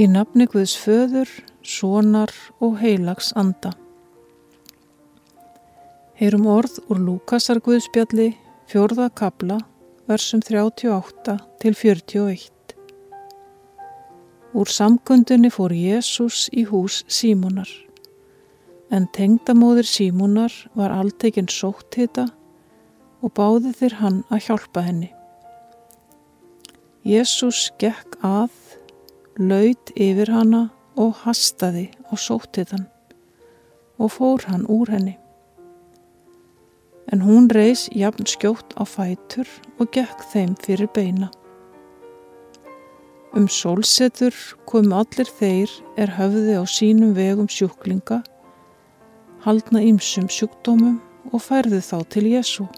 Í nafni Guðs föður, sonar og heilags anda. Heyrum orð úr Lúkasar Guðspjalli, fjórða kabla, versum 38 til 41. Úr samkundunni fór Jésús í hús Símonar, en tengdamóðir Símonar var alltekinn sótt hita og báði þér hann að hjálpa henni. Jésús gekk að laud yfir hana og hastaði og sóttið hann og fór hann úr henni. En hún reys jafn skjótt á fætur og gekk þeim fyrir beina. Um sólsetur komu allir þeir er höfði á sínum vegum sjúklinga, haldna ýmsum sjúkdómum og færði þá til Jésu.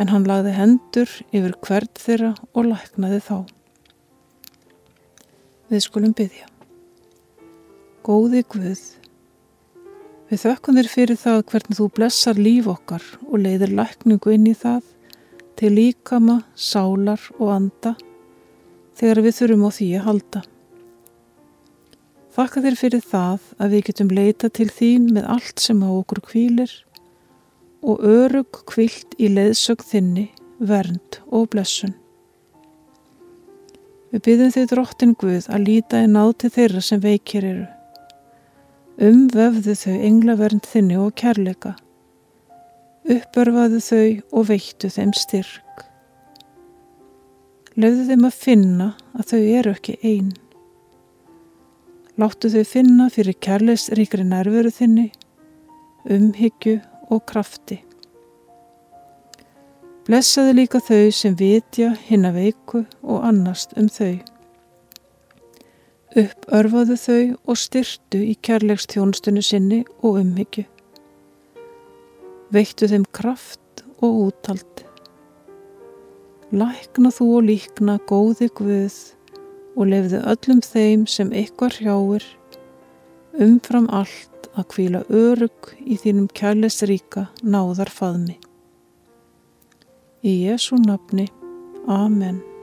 En hann lagði hendur yfir hvert þeirra og læknaði þá. Við skulum byggja. Góði Guð, við þökkum þér fyrir það hvernig þú blessar líf okkar og leiðir lækningu inn í það til líkama, sálar og anda þegar við þurfum á því að halda. Þakka þér fyrir það að við getum leita til þín með allt sem á okkur kvílir og örug kvilt í leiðsögn þinni, vernd og blessun. Við byrjum því drottin Guð að líta í náti þeirra sem veikir eru. Umvefðu þau englavernd þinni og kærleika. Uppörfaðu þau og veittu þeim styrk. Lauðu þeim að finna að þau eru ekki einn. Láttu þau finna fyrir kærleisríkri nærveru þinni, umhyggju og krafti. Blessaði líka þau sem vitja hinn að veiku og annast um þau. Uppörfaðu þau og styrtu í kærleikstjónstunni sinni og umhyggju. Veittu þeim kraft og úttald. Lækna þú og líkna góði Guð og lefðu öllum þeim sem ykkar hrjáir umfram allt að kvíla örug í þínum kærleisríka náðar faðmi. Í Jésu nafni. Amen.